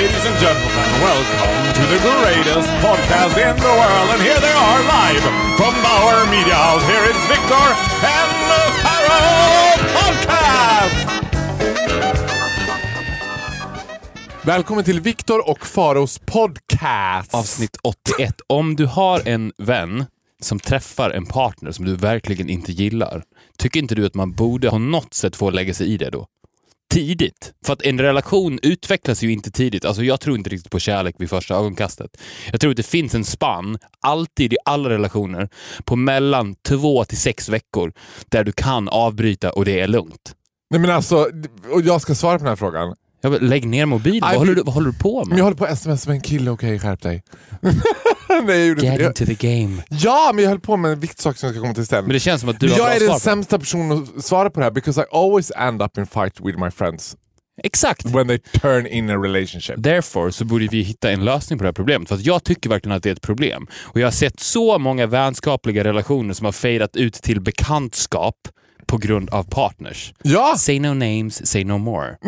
Ladies and gentlemen, welcome to the greatest podcast in the world. And here they are live from Bauer Media House. Here is Victor and the Pharaoh Podcast! Välkommen till Viktor och Faros podcast. Avsnitt 81. Om du har en vän som träffar en partner som du verkligen inte gillar, tycker inte du att man borde på något sätt få lägga sig i det då? Tidigt. För att en relation utvecklas ju inte tidigt. Alltså jag tror inte riktigt på kärlek vid första ögonkastet. Jag tror att det finns en spann, alltid i alla relationer, på mellan två till sex veckor där du kan avbryta och det är lugnt. Nej men alltså, och jag ska svara på den här frågan. Jag bara, lägg ner mobilen. Vad håller, du, vad håller du på Men med? jag håller på att sms med en kille, okej skärp dig. Nej, jag gjorde Get inte into det. the game. Ja, men jag höll på med en viktig sak som jag ska komma till sen. Men det känns som att du Men har jag är den det. sämsta personen att svara på det här because I always end up in fight with my friends Exakt. when they turn in a relationship. Därför så borde vi hitta en lösning på det här problemet. För att jag tycker verkligen att det är ett problem. Och jag har sett så många vänskapliga relationer som har fejdat ut till bekantskap på grund av partners. Ja! Say no names, say no more.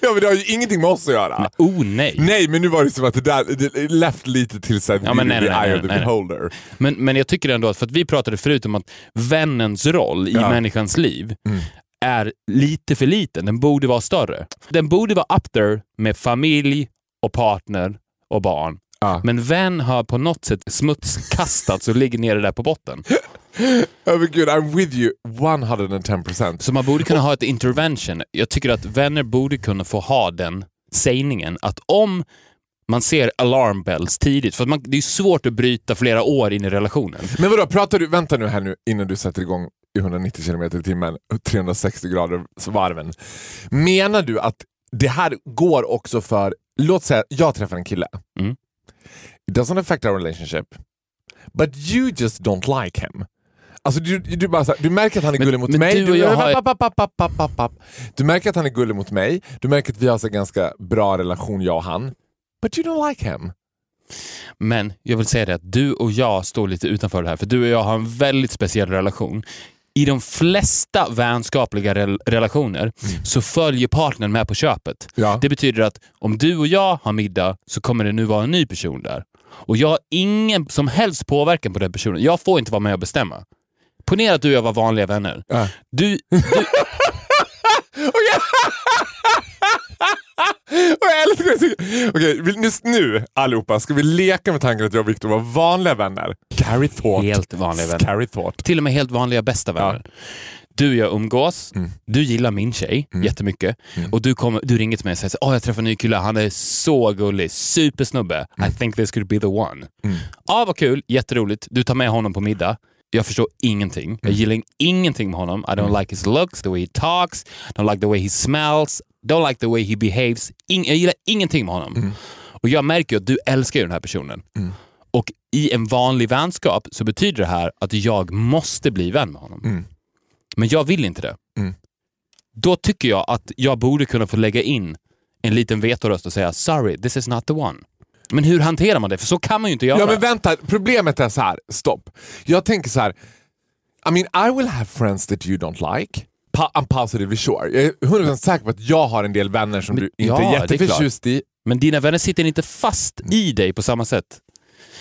ja men det har ju ingenting med oss att göra. Oh nej! Nej, men nu var det som att det där det left lite till så här, Ja, men nej, the nej, nej, eye nej, of the nej, nej. beholder. Men, men jag tycker ändå att, för att vi pratade förut om att vännens roll i Ja. människans liv Mm. är lite för liten. Den borde vara större. Den borde vara up there med familj och partner och barn. Ja. Men vän har på något sätt smutskastats och ligger nere där på botten. Oh, men gud, I'm with you 110%. Så man borde kunna ha ett intervention. Jag tycker att vänner borde kunna få ha den sägningen att om man ser alarm bells tidigt, för att man, det är svårt att bryta flera år in i relationen. Men vadå, pratar du, vänta nu här nu innan du sätter igång i 190 km i timmen, 360 grader varven. Menar du att det här går också för, låt säga jag träffar en kille. Mm. It doesn't affect our relationship. But you just don't like him. Alltså du, du, bara så här, du märker att han är Men- gullig mot mig. du har- Papp, papp, märker att han är gullig mot mig. Du märker att vi har så ganska bra relation jag och han. But you don't like him. Men jag vill säga det att du och jag står lite utanför det här, för du och jag har en väldigt speciell relation. I de flesta vänskapliga rel- relationer så följer partnern med på köpet. Ja. Det betyder att om du och jag har middag så kommer det nu vara en ny person där. Och jag har ingen som helst påverkan på den personen. Jag får inte vara med och bestämma. Ponera att du och jag var vanliga vänner. Ja. Du, du. Okej, vill- just nu allihopa ska vi leka med tanken att jag och Victor var vanliga vänner. Carry thought. helt vanliga vänner. Carry thought. Till och med helt vanliga bästa vänner. Du och jag umgås, Mm. du gillar min tjej jättemycket och du, kommer, du ringer till mig och säger åh jag träffade en ny kille, han är så gullig, supersnubbe. Mm. I think this could be the one. Ja, vad kul, jätteroligt. Du tar med honom på middag. Jag förstår ingenting. Mm. Jag gillar ingenting med honom. I don't like his looks, the way he talks, don't like the way he smells, don't like the way he behaves. Ing- jag gillar ingenting med honom. Mm. Och jag märker att du älskar den här personen. Och i en vanlig vänskap så betyder det här att jag måste bli vän med honom. Mm. Men jag vill inte det. Mm. Då tycker jag att jag borde kunna få lägga in en liten vetoröst och säga sorry, this is not the one. Men hur hanterar man det? För så kan man ju inte göra. Ja men vänta, problemet är så här. stopp. Jag tänker så här. I mean I will have friends that you don't like. Pa- I'm positively sure. Jag är 100% säker på att jag har en del vänner som Men- du inte ja, är jätteförtjust i. Men dina vänner sitter inte fast i dig på samma sätt.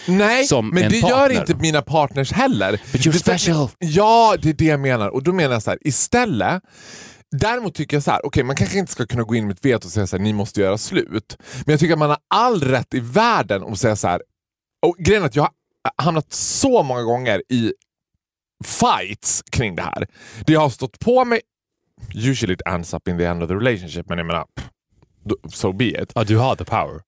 Nej, Som men en det gör inte mina partners heller. But you're special. Ja, det är det jag menar. Och då menar jag så här, istället Däremot tycker jag så här, okej man kanske inte ska kunna gå in med ett veto och säga så här, ni måste göra slut. Men jag tycker att man har all rätt i världen att säga så här, och grejen är att jag har hamnat så många gånger i fights kring det här. Det jag har stått på mig, usually it ends up in the end of the relationship, men jag menar, so be it. Ja, du har the power.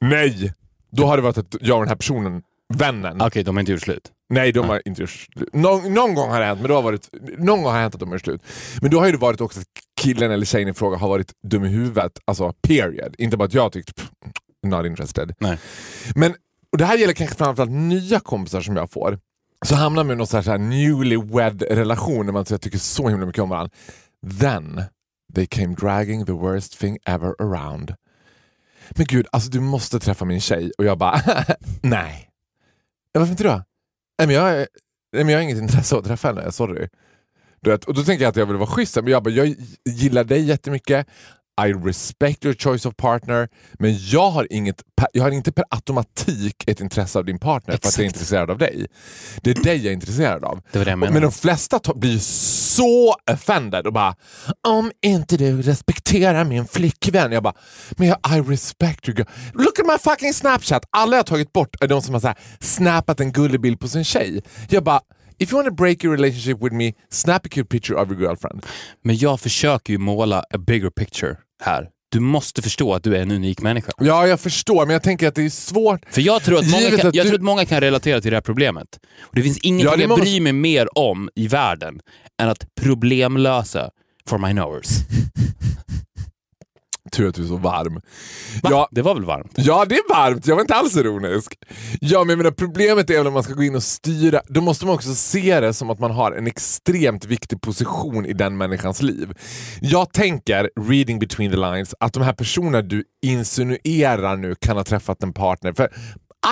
Nej! Då har det varit att jag och den här personen, vännen, Okej, de har inte gjort slut. Nej, de har inte gjort slut. Någon, någon gång har det hänt, men då har varit, någon gång har hänt att de har gjort slut. Men då har det varit också att killen eller tjejen i fråga har varit dum i huvudet. Alltså period. Inte bara att jag tyckt pff, not interested. Nej. Men och det här gäller kanske framförallt nya kompisar som jag får. så hamnar man i någon så här, så här newlywed relation där man tycker så himla mycket om varandra. Then they came dragging the worst thing ever around. Men gud, alltså du måste träffa min tjej. Och jag bara, nej. Ja, varför inte då? Nej, men jag, nej, men jag har inget intresse av att träffa henne, sorry. Du vet, och då tänker jag att jag vill vara schysst, men jag, bara, jag gillar dig jättemycket. I respect your choice of partner, men jag har, inget, jag har inte per automatik ett intresse av din partner för att jag är Exakt. intresserad av dig. Det är dig jag är intresserad av. Det var det jag menade. Men de flesta blir så offended och bara om inte du respekterar min flickvän. Jag bara, men jag, I respect you girl. Look at my fucking snapchat. Alla jag har tagit bort är de som har så här, snappat en gullig bild på sin tjej. Jag bara, if you want to break your relationship with me, snap a cute picture of your girlfriend. Men jag försöker ju måla a bigger picture här. Du måste förstå att du är en unik människa. Ja, jag förstår, men jag tänker att det är svårt. För jag tror att många, kan, att jag du- tror att många kan relatera till det här problemet. Och det finns ingenting Ja, det jag bryr mig mer om i världen än att problemlösa for my knowers. Tur att du är så varm. Va? Ja, Det var väl varmt? Ja, det är varmt. Jag var inte alls ironisk. Ja, men menar, problemet är väl om man ska gå in och styra. Då måste man också se det som att man har en extremt viktig position i den människans liv. Jag tänker, reading between the lines, att de här personerna du insinuerar nu kan ha träffat en partner. För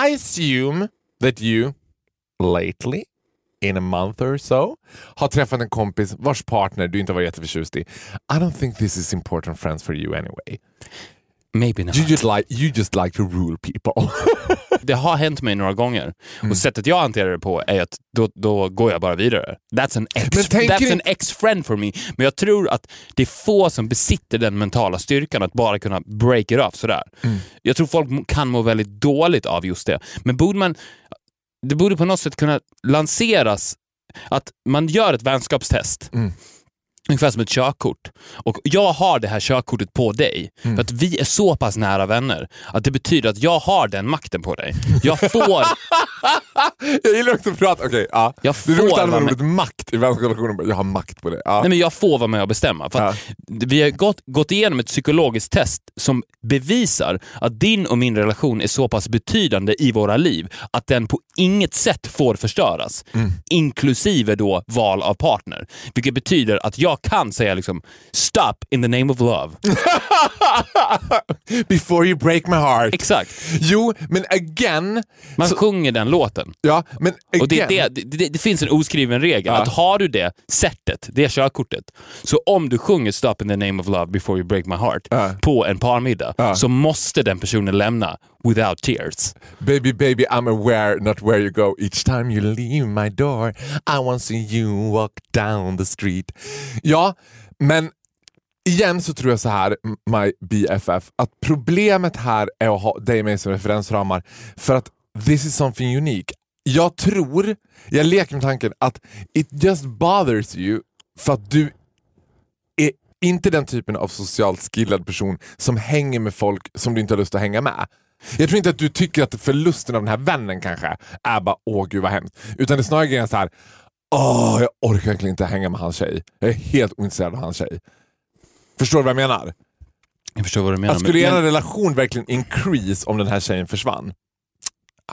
I assume that you, lately, in a month or so, har träffat en kompis vars partner du inte var jätteförtjust i. I don't think this is important friends for you anyway. Maybe not. You just like, you just like to rule people. Det har hänt mig några gånger. Mm. Och sättet jag hanterar det på är att då, då går jag bara vidare. That's an ex, that's an ex-friend for me. Men jag tror att det är få som besitter den mentala styrkan att bara kunna break it off sådär. Mm. Jag tror folk kan må väldigt dåligt av just det. Men borde man, det borde på något sätt kunna lanseras att man gör ett vänskapstest. Mm. Ungefär som ett körkort. Och jag har det här körkortet på dig. Mm. För att vi är så pass nära vänner att det betyder att jag har den makten på dig. Jag får... jag gillar också att prata, okej ja. Jag det är roligt får att använda ordet makt i vänskapsrelationer. Jag har makt på det. Ja. Nej, men jag får vara med och bestämma. För att Vi har gått, gått igenom ett psykologiskt test som bevisar att din och min relation är så pass betydande i våra liv att den på inget sätt får förstöras. Mm. Inklusive då val av partner. Vilket betyder att jag kan säga liksom stop in the name of love. Before you break my heart. Exakt. Jo, men again. Man så, sjunger den låten. ja, men again. Och det, det, det, det, det finns en oskriven regel, Ja. att har du det sättet, det körkortet, så om du sjunger Stop in the name of love before you break my heart Ja. på en parmiddag, Ja. så måste den personen lämna without tears. Baby, baby, I'm aware not where you go. Each time you leave my door I want to see you walk down the street. Ja, men igen så tror jag så här, my BFF, att problemet här är att ha dig och mig som referensramar för att this is something unique. Jag tror, jag leker med tanken att it just bothers you för att du är inte den typen av socialt skillad person som hänger med folk som du inte har lust att hänga med. Jag tror inte att du tycker att förlusten av den här vännen kanske är bara åh gud vad hemskt. Utan det är snarare grejen så här, åh jag orkar verkligen inte hänga med hans tjej. Jag är helt ointresserad av hans tjej. Förstår du vad jag menar? Jag förstår vad du menar. Att skulle men, er men, relation verkligen increase om den här tjejen försvann?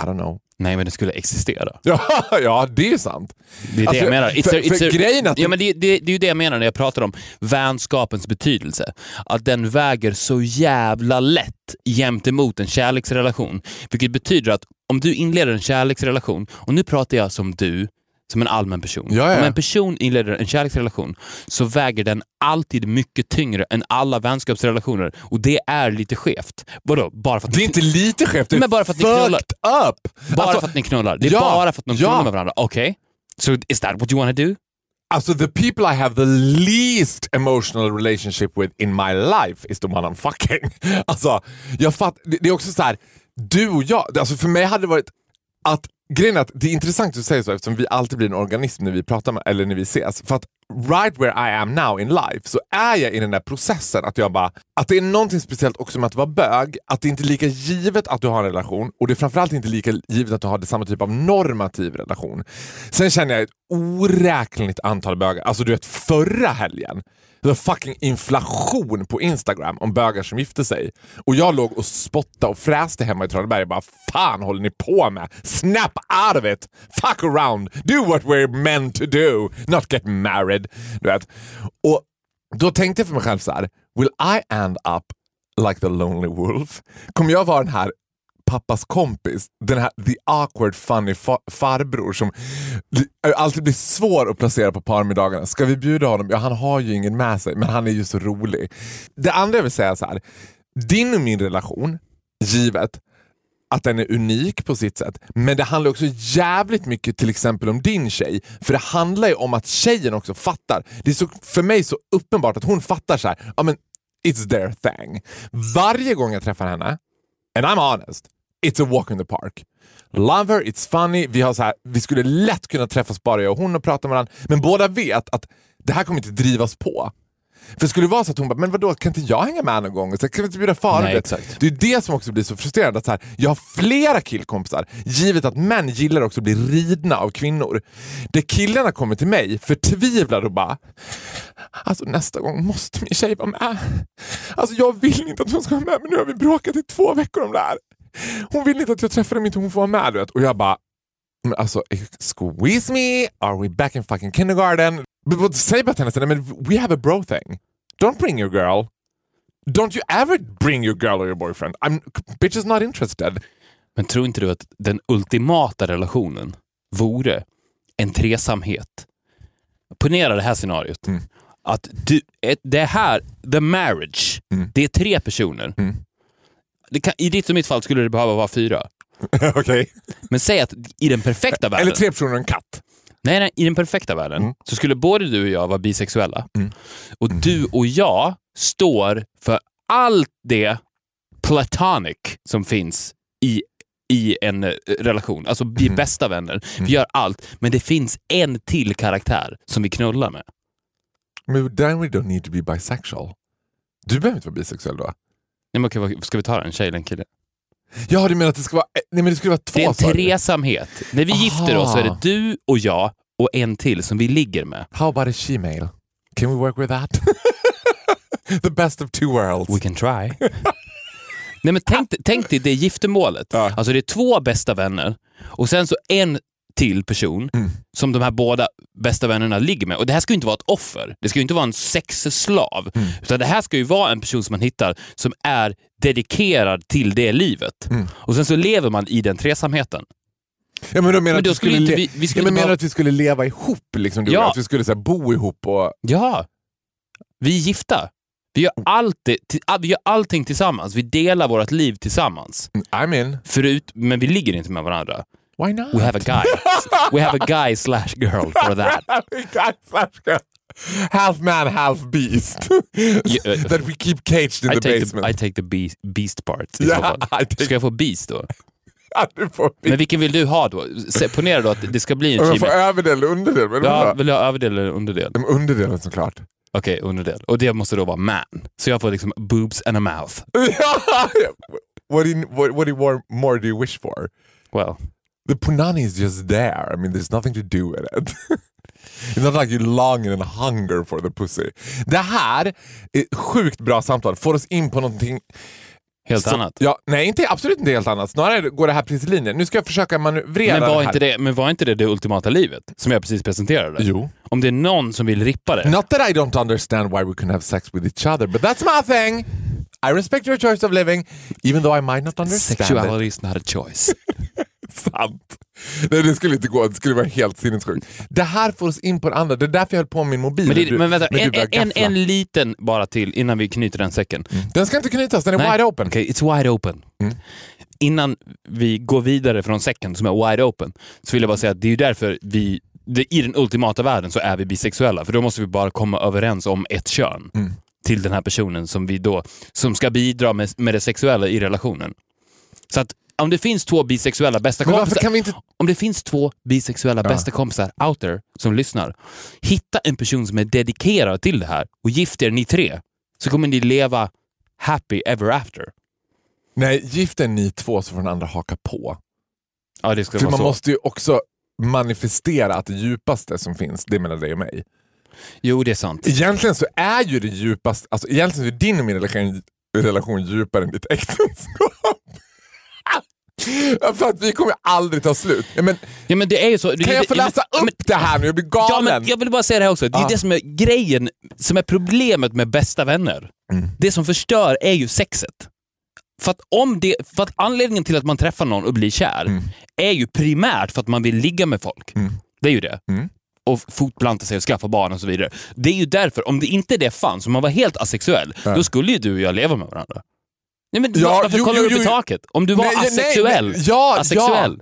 I don't know. nej, men det skulle existera. Ja, ja det är sant. Det är det Alltså, jag menar. It's för- a, it's för a, grejen att ja, men det, det, det är ju det jag menar när jag pratar om vänskapens betydelse. Att den väger så jävla lätt jämt emot en kärleksrelation. Vilket betyder att om du inleder en kärleksrelation, och nu pratar jag som du, som en allmän person. Ja, ja. Om en person inleder en kärleksrelation så väger den alltid mycket tyngre än alla vänskapsrelationer. Och det är lite skevt. Vadå? Bara för att Det är inte lite skevt, det är Men bara för att ni knullar. up! bara Alltså, för att ni knullar. Det är ja, bara för att de knullar med varandra. Okej? So is that what you wanna do? Alltså the people I have the least emotional relationship with in my life is the one I'm fucking. Alltså, jag fatt, det är också så här, du och jag, alltså för mig hade det varit att Grejen är att det är intressant att du säger så eftersom vi alltid blir en organism när vi pratar med, eller när vi ses. För att right where I am now in life så är jag i den där processen att jag bara, att det är någonting speciellt också med att vara bög, att det inte är lika givet att du har en relation och det är framförallt inte lika givet att du har det samma typ av normativ relation. Sen känner jag ett oräkneligt antal bögar, alltså du vet förra helgen det var fucking inflation på Instagram om bögar som gifte sig. Och jag låg och spottade och fräste hemma i Traneberg och bara fan håller ni på med? Snap out of it! Fuck around! Do what we're meant to do! Not get married. Du vet. Och då tänkte jag för mig själv så här: will I end up like the lonely wolf? Kommer jag vara den här pappas kompis, den här the awkward funny fa farbror som eh, alltid blir svår att placera på parmiddagarna. Ska vi bjuda honom? Ja, han har ju ingen med sig, men han är ju så rolig. Det andra jag vill säga är så här. din och min relation, givet att den är unik på sitt sätt. Men det handlar också jävligt mycket till exempel om din tjej. För det handlar ju om att tjejen också fattar. Det är så, för mig så uppenbart att hon fattar så här, ja men it's their thing. Varje gång jag träffar henne, and I'm honest, it's a walk in the park. Love her, it's funny, vi, har så här, vi skulle lätt kunna träffas bara jag och hon och prata med varandra, men båda vet att det här kommer inte drivas på. För skulle det vara så att hon bara, men vadå, kan inte jag hänga med någon gång? Så kan vi inte bjuda far? Nej, Det- exakt. Det är det som också blir så frustrerande. Att så här, jag har flera killkompisar, givet att män gillar också att bli ridna av kvinnor. Där killarna kommer till mig förtvivlade och bara, alltså nästa gång måste min tjej vara med. Alltså jag vill inte att hon ska vara med, men nu har vi bråkat i två veckor om det här. Hon vill inte att jag träffar dem, inte hon får vara med. Du vet. Och jag bara, men alltså squeeze me, are we back in fucking kindergarten? But, säg bara till henne, men we have a bro thing. Don't bring your girl. Don't you ever bring your girl or your boyfriend. I'm bitch is not interested. Men tror inte du att den ultimata relationen vore en tresamhet? Ponera det här scenariot. Mm. Att du, det här, the marriage, Mm. det är tre personer. Mm. Kan, I ditt och mitt fall skulle det behöva vara fyra. Okej. Men säg att i den perfekta världen, Eller tre personer och en katt. nej, nej, i den perfekta världen Mm. så skulle både du och jag vara bisexuella. Mm. Och du och jag står för allt det platonic som finns i, i en eh, relation. Alltså vi är Mm. bästa vänner, vi gör allt, men det finns en till karaktär som vi knullar med. Men then we don't need to be bisexual. Du behöver inte vara bisexuell då? Nej, men okej, ska vi ta det? En tjej eller en kille? Ja, du menar att det ska vara, eh, nej, men det skulle vara två Det är en du? tresamhet. När vi gifter oss så är det Aha. du och jag och en till som vi ligger med. How about a she-male? Can we work with that? The best of two worlds. We can try. Nej, men tänk, tänk dig det giftermålet. Ja. Alltså det är två bästa vänner och sen så en till person Mm. som de här båda bästa vännerna ligger med. Och Det här ska ju inte vara ett offer. Det ska ju inte vara en sexslav. Mm. Utan det här ska ju vara en person som man hittar som är dedikerad till det livet. Mm. Och sen så lever man i den tresamheten. Ja, men då menar Men att skulle vi- vi skulle ja, men menar bara- att vi skulle leva ihop? Liksom, du Ja. Att vi skulle så här, bo ihop och... Ja, vi är gifta. Vi gör, allt det, ti- vi gör allting tillsammans. Vi delar vårt liv tillsammans. I'm in. Förut, men vi ligger inte med varandra. Why not? We have a guy. We have a guy slash girl for that. Guy slash girl. half man, half beast. uh, That we keep caged in I the basement. the, I take the beast, beast part. fall. I take- Ska jag få beast då? Ja, Men vilken vill du ha då? Ponera då att det ska bli en Om jag får överdel eller underdel? Men Ja, vill du ha överdel eller underdel? De underdelen såklart. Okej, underdel. Och det måste då vara man. Så jag får liksom boobs and a mouth. what, do you, what, what do you more, more do you wish for? Well, The punani is just there. I mean, there's nothing to do with it. It's not like you long and hunger for the pussy. Det här är sjukt bra samtal. Får oss in på någonting helt som- annat. Ja, nej, inte, absolut inte helt annat. Snarare går det här precis i linjen. Nu ska jag försöka manövrera Men var, det här. inte det, men var inte det det ultimata livet? Som jag precis presenterade? Jo. Om det är någon som vill rippa det. Not that I don't understand why we couldn't have sex with each other, but that's my thing. I respect your choice of living, even though I might not understand it. Sexuality is not a choice. Sant. Nej, det skulle inte gå. Det skulle vara helt sinnessjukt. Det här får oss in på det andra. Det är därför jag höll på med min mobil. Men, det, du- men vänta, en, en, en liten bara till innan vi knyter den säcken. Den ska inte knytas, den är Nej. wide open. Okej, it's wide open. Mm. Innan vi går vidare från säcken som är wide open så vill jag bara säga att det är därför vi det, i den ultimata världen så är vi bisexuella. För då måste vi bara komma överens om ett kön Mm. till den här personen som vi då som ska bidra med, med det sexuella i relationen. Så att om det finns två bisexuella bästa Men kompisar kan vi inte... om det finns två bisexuella Ja. bästa kompisar out there som lyssnar, hitta en person som är dedikerad till det här och gift er ni tre, så kommer ni leva happy ever after. Nej, gift er ni två så får den andra haka på. Ja, det ska För vara man så. måste ju också manifestera att det djupaste som finns, det är mellan dig och mig. Jo, det är sant. Egentligen så är ju det djupast, alltså egentligen är din och min relation, relation djupare än ditt äktenskap. För att vi kommer aldrig ta slut. Ja, men, Ja, men det är ju så. kan jag få läsa Ja, upp men- det här nu? Jag blir Ja, galen. men jag vill bara säga det här också. Det är Ja. det som är grejen, som är problemet med bästa vänner. Mm. Det som förstör är ju sexet. För att, om det, för att anledningen till att man träffar någon och blir kär Mm. är ju primärt för att man vill ligga med folk. Det är ju det. Mm. Och fortplanta sig och skaffa barn och så vidare. Det är ju därför, om det inte det fanns, om man var helt asexuell, då skulle ju du och jag leva med varandra. Nej, men Ja, varför jo, kollar jo, du upp i taket? Om du var Nej, asexuell. nej. Ja, asexuell.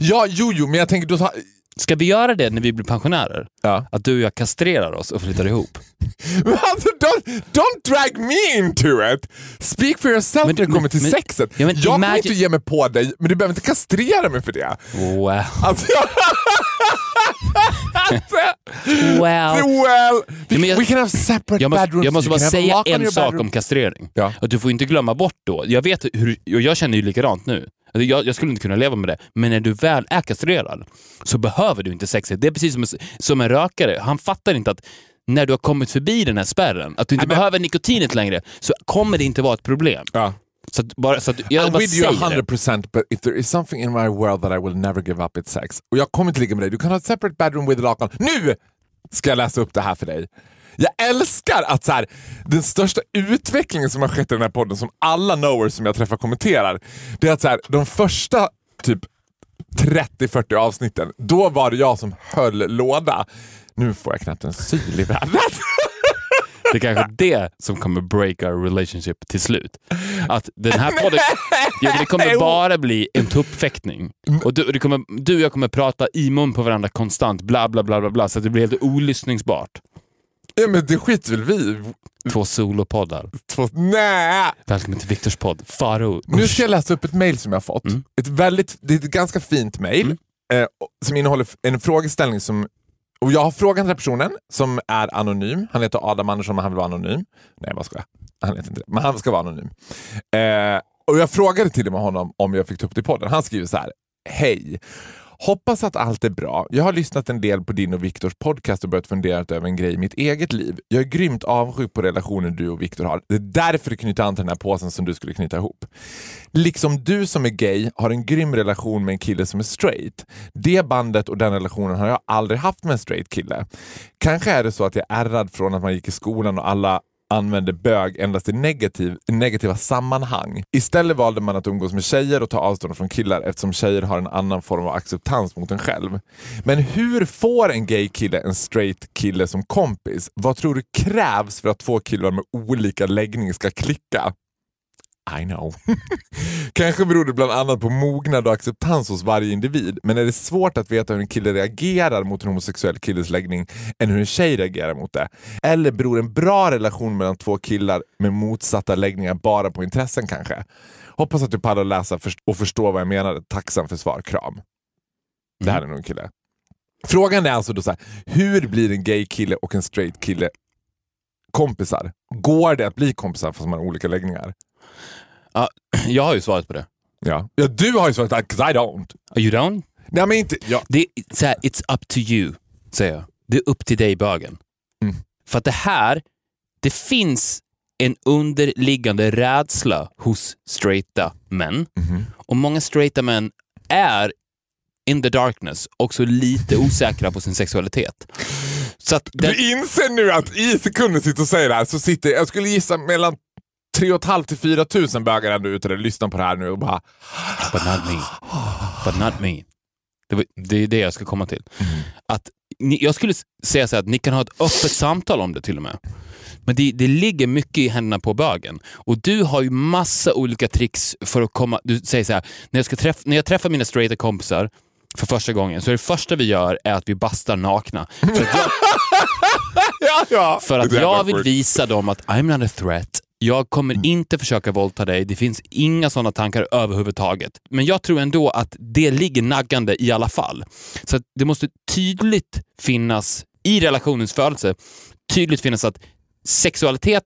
Ja, jo, jo, men jag tänker då... ta- Ska vi göra det när vi blir pensionärer? Ja. Att du och jag kastrerar oss och flyttar ihop? Men alltså, don't, don't drag me into it! Speak for yourself Men- när det kommer till men- sexet. Ja, men jag kommer imagine- inte ge mig på dig, men du behöver inte kastrera mig för det. Wow. Alltså, Well. well, we, jag- we can have separate Jag måste, bedrooms. jag måste bara säga en sak bedroom. om kastrering. Ja. Att du får inte glömma bort då. Jag vet hur, och jag känner ju likadant nu. Alltså, Jag, jag skulle inte kunna leva med det. Men när du väl är kastrerad så behöver du inte sexet. Det är precis som, som en rökare. Han fattar inte att när du har kommit förbi den här spärren, att du inte men- behöver nikotinet längre, så kommer det inte vara ett problem. Ja. Så att bara, så att jag I'm bara with you säger det. 100% but if there is something in my world that I will never give up it's sex. Och jag kommer inte ligga med dig. Du kan ha ett separate bedroom with a lock on. Nu ska jag läsa upp det här för dig. Jag älskar att så här, den största utvecklingen som har skett i den här podden, som alla knowers som jag träffar kommenterar, det är att så här, de första typ 30-40 avsnitten, då var det jag som höll låda. Nu får jag knappt en syl i vädret. Det är kanske det som kommer break our relationship till slut. Att den här podden, ja, det kommer bara bli en tuppfäktning. Och du, kommer, du och jag kommer prata i mun på varandra konstant, bla bla bla bla, bla så det blir helt olyssningsbart. ja, men det skiter väl vi Två solopoddar. två. Nej! Välkommen till Viktors podd. Faro. Nu ska jag läsa upp ett mail som jag har fått. Mm. Ett väldigt, det är ett ganska fint mail eh, som innehåller en frågeställning som och jag har frågat den här personen som är anonym. Han heter Adam Andersson men han vill vara anonym. Nej, vad ska jag? Han heter inte det, men han ska vara anonym. Eh, och Jag frågade till och med honom om jag fick ta upp det i podden. Han skriver så här. Hej! Hoppas att allt är bra. Jag har lyssnat en del på din och Viktors podcast och börjat fundera över en grej i mitt eget liv. Jag är grymt avundsjuk på relationen du och Viktor har. Det är därför du knyter an till den här påsen som du skulle knyta ihop. Liksom du som är gay har en grym relation med en kille som är straight. Det bandet och den relationen har jag aldrig haft med en straight kille. Kanske är det så att jag är ärrad från att man gick i skolan och alla använde bög endast i, negativ, negativa sammanhang. Istället valde man att umgås med tjejer och ta avstånd från killar eftersom tjejer har en annan form av acceptans mot en själv. Men hur får en gay kille en straight kille som kompis? Vad tror du krävs för att två killar med olika läggning ska klicka? I know. Kanske beror det bland annat på mognad och acceptans hos varje individ, men är det svårt att veta hur en kille reagerar mot en homosexuell killes läggning än hur en tjej reagerar mot det? Eller beror en bra relation mellan två killar med motsatta läggningar bara på intressen kanske? Hoppas att du pallar läsa och förstå vad jag menar. Tacksam för svar. Kram. Det här är nog en kille. Frågan är alltså då så här, hur blir en gay kille och en straight kille kompisar? Går det att bli kompisar fast man har olika läggningar? Ja, jag har ju svaret på det. Ja. ja du har ju svarat att 'cause I don't. Are you down? Nej men inte... Ja. Det så här, it's up to you, säger jag. Det är upp till dig bögen. Mm. För att det här, det finns en underliggande rädsla hos straighta män. Mhm. Och många straighta män är in the darkness också lite osäkra på sin sexualitet. Så den, Du inser nu att i sekunden sitter och säger det här så sitter, jag skulle gissa mellan 3 500 till 4 000 bögar ändå ute där lyssnar på det här nu och bara But not me. But not me. Det, det är det jag ska komma till. Att ni, jag skulle säga så här att ni kan ha ett öppet samtal om det till och med. Men det, det ligger mycket i händerna på bögen. Och du har ju massa olika tricks för att komma... Du säger så här, när jag, ska träffa, när jag träffar mina straighta kompisar för första gången så är det första vi gör är att vi bastar nakna. För att jag, ja, ja. för att jag vill visa dem att I'm not a threat. Jag kommer inte försöka våldta dig. Det finns inga sådana tankar överhuvudtaget. Men jag tror ändå att det ligger naggande i alla fall. Så det måste tydligt finnas i relationens födelse, tydligt finnas att sexualitet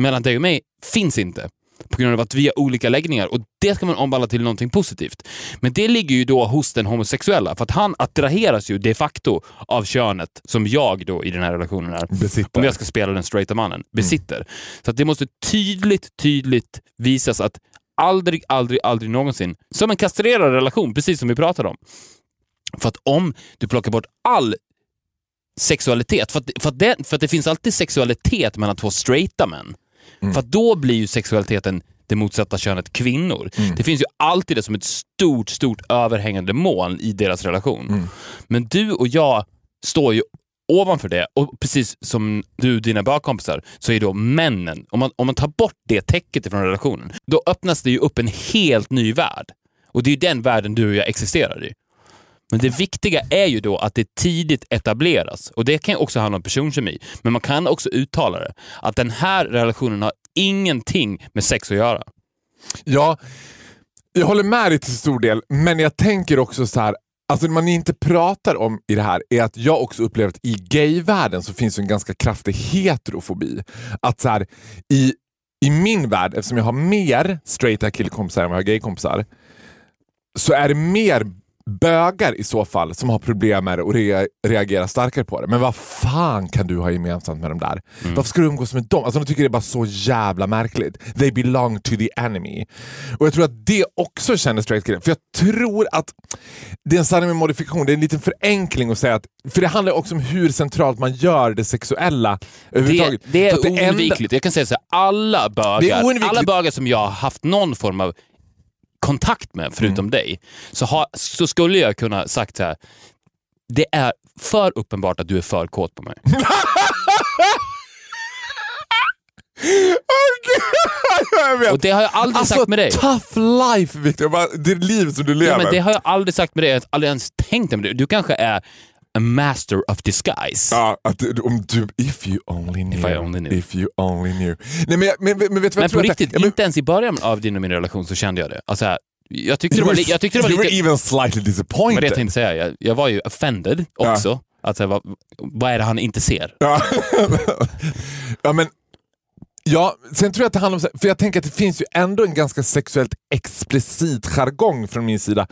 mellan dig och mig finns inte. På grund av att vi har olika läggningar och det ska man omvandla till någonting positivt. Men det ligger ju då hos den homosexuella för att han attraheras ju de facto av könet som jag då i den här relationen är. Besitter. Om jag ska spela den straighta mannen, besitter. Så att det måste tydligt, tydligt visas att aldrig, aldrig, aldrig någonsin, som en kastrerad relation, precis som vi pratade om. För att om du plockar bort all sexualitet, för att, för, att det, för att det finns alltid sexualitet mellan två straighta män. För att då blir ju sexualiteten det motsatta könet kvinnor. Det finns ju alltid det som ett stort, stort överhängande moln i deras relation. Men du och jag står ju ovanför det och precis som du och dina bögkompisar så är då männen, om man, om man tar bort det täcket ifrån relationen, då öppnas det ju upp en helt ny värld. Och det är ju den världen du och jag existerar i. Men det viktiga är ju då att det tidigt etableras. Och det kan också handla om personkemi. Men man kan också uttala det. Att den här relationen har ingenting med sex att göra. Ja, jag håller med dig till stor del, men jag tänker också så här. Alltså det man inte pratar om i det här är att jag också upplever att i gayvärlden så finns en ganska kraftig heterofobi. Att så här, i, i min värld, eftersom jag har mer straighta killkompisar än vad jag har gaykompisar, så är det mer bögar i så fall som har problem med det och rea- reagerar starkare på det. Men vad fan kan du ha gemensamt med dem där? Varför ska du umgås med dem? Alltså de tycker det är bara så jävla märkligt. They belong to the enemy. Och jag tror att det också känner straight killen. För jag tror att det är en sanning med modifikation. Det är en liten förenkling att säga att... För det handlar också om hur centralt man gör det sexuella Det, överhuvudtaget. det är För att enda- oundvikligt. Jag kan säga så här, alla Det är bögar, oundvikligt. alla bögar som jag har haft någon form av kontakt med, förutom Mm. dig, så, har, så skulle jag kunna sagt så här. Det är för uppenbart att du är för kåt på mig. vet. Och det har jag aldrig Alltså sagt med dig. tough life Victor, det livet som du lever. Ja, men det har jag aldrig sagt med dig. Jag har aldrig ens tänkt med dig. Du kanske är a master of disguise. Ja, att om du, if you only knew. If I only knew. If you only knew. Nej, men, men, men, men vet du vad Men jag på tror att det- riktigt, ja, men, inte ens i början av din och min relation så kände jag det. Alltså, här, jag tyckte det you var, jag tyckte det var you lite... were even slightly disappointed. Men det jag tänkte säga, jag, jag var ju offended också. Att, så här, vad, vad är det han inte ser? Ja. ja, men, ja, sen tror jag att det handlar om, för jag tänker att det finns ju ändå en ganska sexuellt explicit jargong från min sida.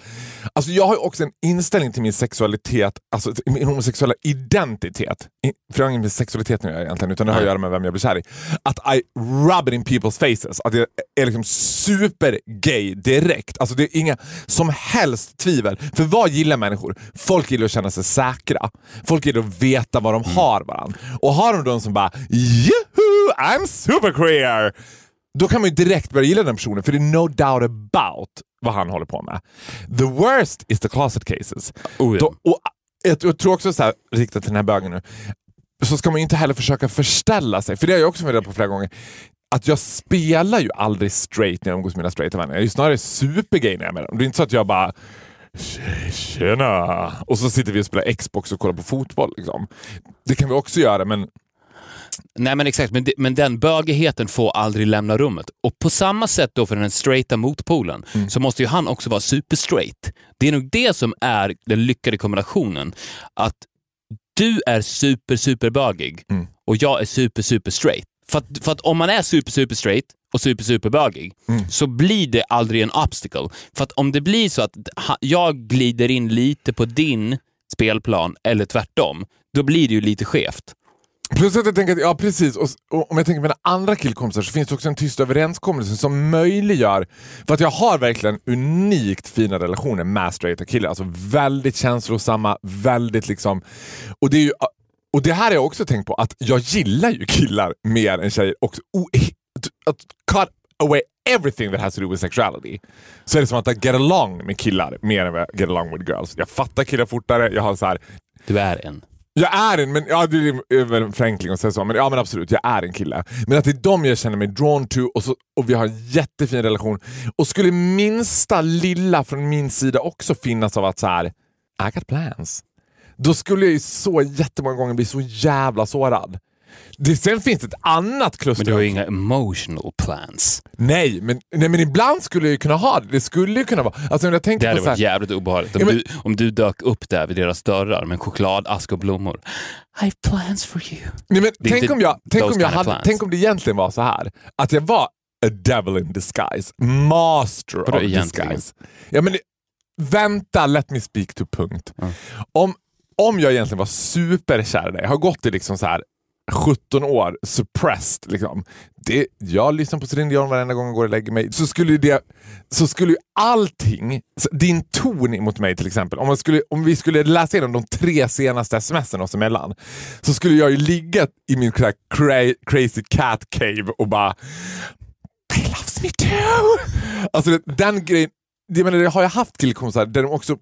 Alltså jag har ju också en inställning till min sexualitet, alltså min homosexuella identitet. För det har inget med sexualiteten att göra egentligen, utan det har att göra med vem jag blir kär i. Att I rub it in people's faces. Att jag är liksom super-gay direkt. Alltså det är inga som helst tvivel. För vad gillar människor? Folk gillar att känna sig säkra. Folk gillar att veta vad de har varandra. Och har de någon som bara “Juhu, I'm super queer!” Då kan man ju direkt börja gilla den personen, för det är no doubt about vad han håller på med. The worst is the closet cases. Oh, ja. Då, och jag, jag tror också så här, riktat till den här bögen nu, så ska man ju inte heller försöka förställa sig, för det har jag också funderat på flera gånger, att jag spelar ju aldrig straight när jag umgås med mina straighta vänner. Jag är ju snarare supergay när jag är med dem. Det är inte så att jag bara Tjena! Och så sitter vi och spelar Xbox och kollar på fotboll. Liksom. Det kan vi också göra, men Nej men exakt, men, men den bögigheten får aldrig lämna rummet. Och på samma sätt då för den straighta motpolen Mm. så måste ju han också vara superstraight. Det är nog det som är den lyckade kombinationen. Att du är super, super bögig Mm. och jag är super, super straight. För att, för att om man är super, super straight och super, super bögig Mm. så blir det aldrig en obstacle. För att om det blir så att jag glider in lite på din spelplan eller tvärtom, då blir det ju lite skevt. Plus att jag tänker att, ja precis, och, och om jag tänker på mina andra killkompisar så finns det också en tyst överenskommelse som möjliggör, för att jag har verkligen unikt fina relationer med straighta killar. Alltså väldigt känslosamma, väldigt liksom, och det är ju och det här har jag också tänkt på, att jag gillar ju killar mer än tjejer också. O- Att cut away everything that has to do with sexuality. Så är det som att jag get along med killar mer än vad jag get along with girls. Jag fattar killar fortare, jag har så här Du är en jag är en, men ja, det är väl en förenkling att säga så, men, ja, men absolut, jag är en kille. Men att det är dem jag känner mig drawn to och, så, och vi har en jättefin relation. Och skulle minsta lilla från min sida också finnas av att så här, I got plans. Då skulle jag ju så jättemånga gånger bli så jävla sårad. Det, sen finns det ett annat kluster. Men du har ju inga emotional plans. nej, men, nej, men ibland skulle jag ju kunna ha det. Det skulle ju kunna vara... Alltså, jag tänkte Det hade på så här, varit jävligt obehagligt om, Ja, men- du, om du dök upp där vid deras dörrar med en chokladask och blommor. I have plans for you. Nej, men Det tänk om, jag, tänk, om jag hade, tänk om det egentligen var så här att jag var a devil in disguise. Master Vadå of egentligen? disguise. Ja, men, vänta, let me speak to punkt. Om, om jag egentligen var superkär i dig, har gått i liksom så här 17 år suppressed. Liksom. Det, jag lyssnar på Céline Dion varenda gång jag går och lägger mig. Så skulle, ju det, så skulle ju allting, din ton mot mig till exempel, om, skulle, om vi skulle läsa igenom de tre senaste smsen oss emellan, så skulle jag ju ligga i min cra- crazy cat cave och bara They loves me too! Alltså den grejen, det, menar, det har jag haft killkompisar liksom där de också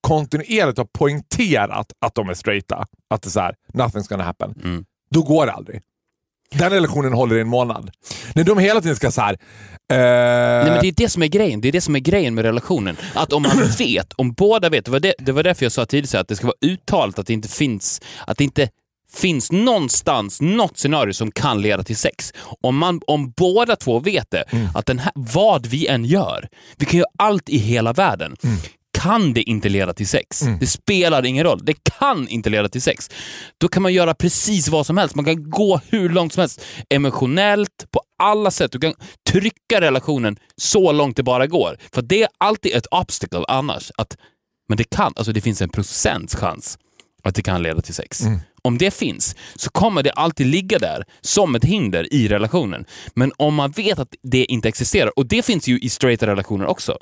kontinuerligt har poängterat att de är straighta. Att det är så här, nothing's gonna happen. Mm. Då går det aldrig. Den relationen håller i en månad. När de hela tiden ska så här... eh, Nej, men det är det som är grejen. Det är det som är grejen med relationen. Att om man vet, om båda vet, det var, det, det var därför jag sa tidigare att det ska vara uttalat att det inte finns, att det inte finns någonstans något scenario som kan leda till sex. Om, man, om båda två vet det, att den här, vad vi än gör, vi kan göra allt i hela världen, kan det inte leda till sex. Det spelar ingen roll. Det kan inte leda till sex. Då kan man göra precis vad som helst. Man kan gå hur långt som helst. Emotionellt, på alla sätt. Du kan trycka relationen så långt det bara går. För det är alltid ett obstacle annars. Att, men det kan, alltså det finns en procents chans att det kan leda till sex. Om det finns så kommer det alltid ligga där som ett hinder i relationen. Men om man vet att det inte existerar, och det finns ju i straighta relationer också.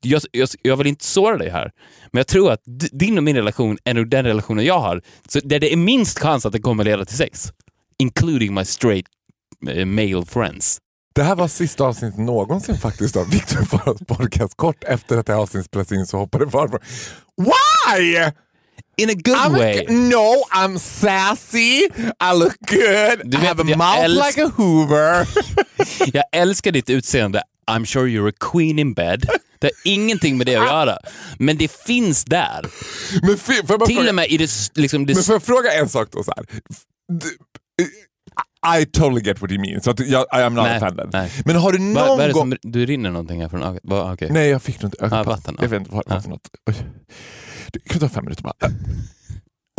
Jag, jag, jag vill inte såra dig här, men jag tror att din och min relation är nog den relationen jag har, så där det är minst chans att det kommer leda till sex. Including my straight eh, male friends. Det här var sista avsnittet någonsin faktiskt av Victor Faras podcast. Kort efter att det här avsnittet spelades in så hoppade farbror. Why? In a good I'm way. no, I'm sassy. I look good. Du I vet have a mouth like a hoover. Jag älskar ditt utseende. I'm sure you're a queen in bed. Det har ingenting med det att göra. Men det finns där. Men jag bara Till fråga- och med i det, liksom det Men får jag fråga en sak då? Så här? Du- I totally get what you mean. Så att jag, I am not Nej, offended. nej. Men har du någon är det gång... du rinner någonting här från ögat? Okej. Nej, jag fick inte ögonpass. Ah, vatten, Jag ja. vet inte vad det var för något. Oj. Du, kan vi ta fem minuter bara?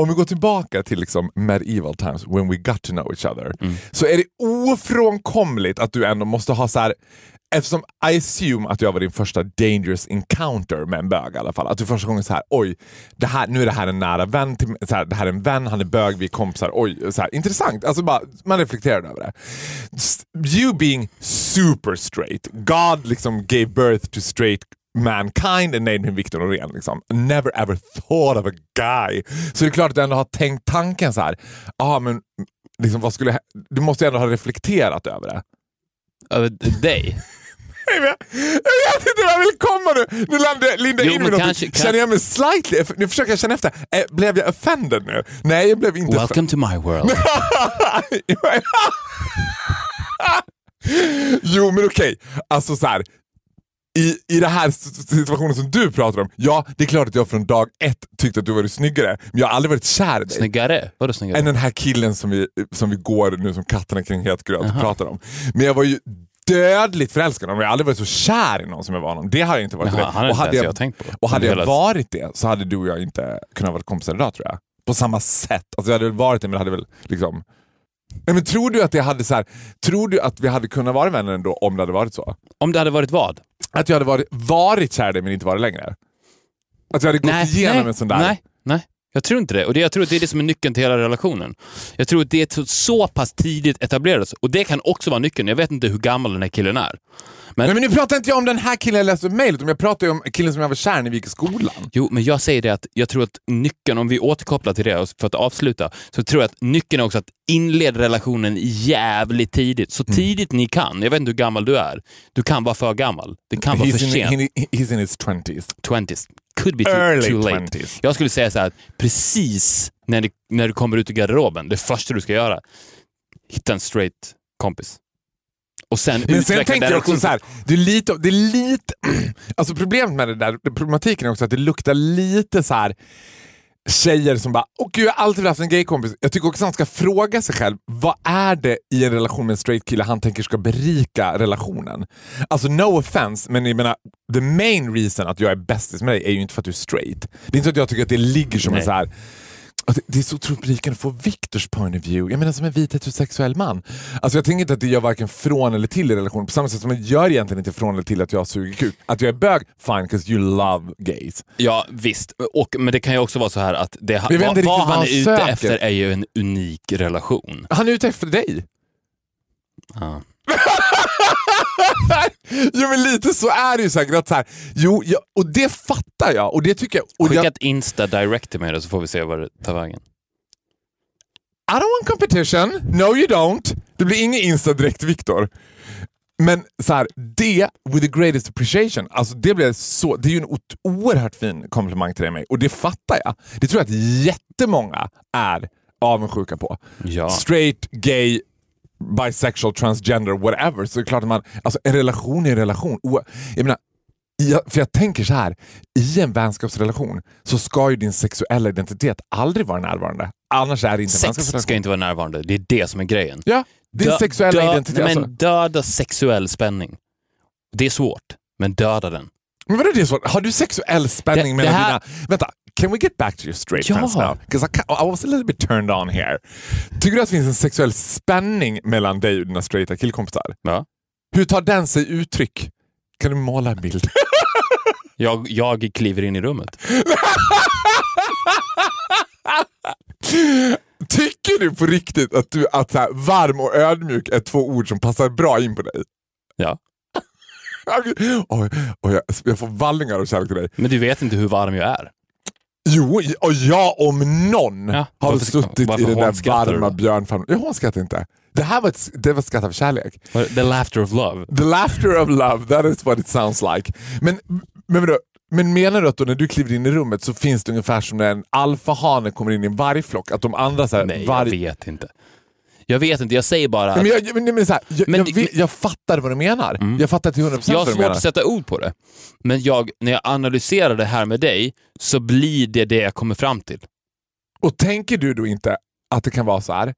Om vi går tillbaka till liksom medieval times, when we got to know each other, Mm. så är det ofrånkomligt att du ändå måste ha så här Eftersom I assume att jag var din första dangerous encounter med en bög i alla fall. Att du första gången så här, oj, det här, nu är det här en nära vän, till, så här, det här är en vän, han är bög, vi är kompisar, oj, så här, intressant. Alltså bara, man reflekterar över det. You being super straight, God liksom gave birth to straight mankind and named him Victor Norén. Liksom. Never ever thought of a guy. Så det är klart att du ändå har tänkt tanken så här, ah, men liksom, vad skulle, du måste ju ändå ha reflekterat över det. Över dig? Jag vet, inte vad jag vill komma nu! Nu lindar jag Jo, in med kanske-. Känner jag mig slightly... Nu försöker jag känna efter. Eh, blev jag offended nu? Nej, jag blev inte Welcome to my world. jo, men okej. Alltså så här. I, I den här situationen som du pratar om, ja, det är klart att jag från dag ett tyckte att du var snyggare, men jag har aldrig varit kär i dig. Snyggare? Vadå snyggare? än den här killen som vi, som vi går nu som katterna kring het gröt och pratar om. Men jag var ju dödligt förälskad honom. Jag har aldrig varit så kär i någon som jag var honom. Det har jag inte varit. Dig. han har och hade jag, jag och hade jag varit det så hade du och jag inte kunnat vara kompisar idag tror jag. På samma sätt. Alltså jag hade väl varit det men det hade väl liksom... Nej, men tror du att det hade så här, tror du att vi hade kunnat vara vänner ändå om det hade varit så? Om det hade varit vad? Att jag hade varit, varit kär i dig men inte varit längre? Att jag hade gått igenom nej, en sån där... Nej, nej. Jag tror inte det. Och det, jag tror att det är det som är nyckeln till hela relationen. Jag tror att det är så, så pass tidigt etablerat. Och det kan också vara nyckeln. Jag vet inte hur gammal den här killen är. Men, Nej, men nu pratar inte jag om den här killen jag läste mejlet om, jag pratar ju om killen som jag var kär i när vi gick i skolan. Jo, men jag säger det att jag tror att nyckeln, om vi återkopplar till det för att avsluta, så tror jag att nyckeln är också att inleda relationen jävligt tidigt. Så tidigt ni kan. Jag vet inte hur gammal du är. Du kan vara för gammal. Det kan vara He's för in, sent. he, he's in his twenties. 20s. Could be too, Early too late. 20s. Jag skulle säga så här, precis när du, när du kommer ut ur garderoben, det första du ska göra, hitta en straight kompis. Och sen Men sen tänker jag också så här, det är lite, det är lite alltså problemet med det där, problematiken är också att det luktar lite så här tjejer som bara, åh gud jag har alltid haft en gaykompis. Jag tycker också att han ska fråga sig själv, vad är det i en relation med en straight kille han tänker ska berika relationen? Alltså no offense, men jag menar, the main reason att jag är bästis med dig är ju inte för att du är straight. Det är inte så att jag tycker att det ligger som en Nej. så här det, är så otroligt berikande att få Viktors point of view. Jag menar som en vit heterosexuell man. Alltså jag tänker inte att det gör varken från eller till i relationen på samma sätt som det gör egentligen inte från eller till att jag suger kuk. Att jag är bög, fine, because you love gays. Ja, visst. Och, men det kan ju också vara så här att det, vad, vad vad han han är ute söker. efter är ju en unik relation. Han är ute efter dig. Ja. jo men lite så är det ju säkert. Att så här, jo, ja, och det fattar jag. Och det tycker jag, och Skicka jag ett Insta direct till mig då så får vi se vad det tar vägen. I don't want competition. No you don't. Det blir ingen Insta direkt Viktor. Men så här, det, with the greatest appreciation, alltså det, blev så, det är ju en oerhört fin komplimang till dig mig och det fattar jag. Det tror jag att jättemånga är avundsjuka på. Ja. Straight, gay, bisexual, transgender, whatever. Så det är klart att man, alltså en relation är en relation. Jag menar, jag, för jag tänker så här, i en vänskapsrelation så ska ju din sexuella identitet aldrig vara närvarande. Annars är det inte en Sex ska inte vara närvarande. Det är det som är grejen. Ja, din Dö- sexuella dö- identitet. Nej, men alltså. döda sexuell spänning. Det är svårt, men döda den. Men vadå det är så? Har du sexuell spänning Det- det mellan här- dina... Vänta, can we get back to your straight Ja. friends now? Because I, I was a little bit turned on here. Tycker du att det finns en sexuell spänning mellan dig och dina straighta killkompisar? Ja. Hur tar den sig uttryck? Kan du måla en bild? Jag, jag kliver in i rummet. Tycker du på riktigt att, du, att så här, varm och ödmjuk är två ord som passar bra in på dig? Ja. Oj, oj, jag, jag får vallingar av kärlek till dig. Men du vet inte hur varm jag är. Jo, och jag om någon Ja, har varför- suttit varför i den där varma björnfamnen. Jag hånskrattar inte. Det här var ett, det var ett skratt av kärlek. The laughter of love. The laughter of love, that is what it sounds like. Men, men, vadå, men menar du att då när du kliver in i rummet så finns det ungefär som när en alfahane kommer in i en vargflock? Att de andra så här, Nej, varg... jag vet inte. Jag vet inte, jag säger bara att Men jag, men, men, så här, jag, Men jag, vet- jag fattar vad du menar. Jag fattar till 100% jag har vad du svårt menar. att sätta ord på det. Men jag, när jag analyserar det här med dig så blir det det jag kommer fram till. Och tänker du då inte att det kan vara så här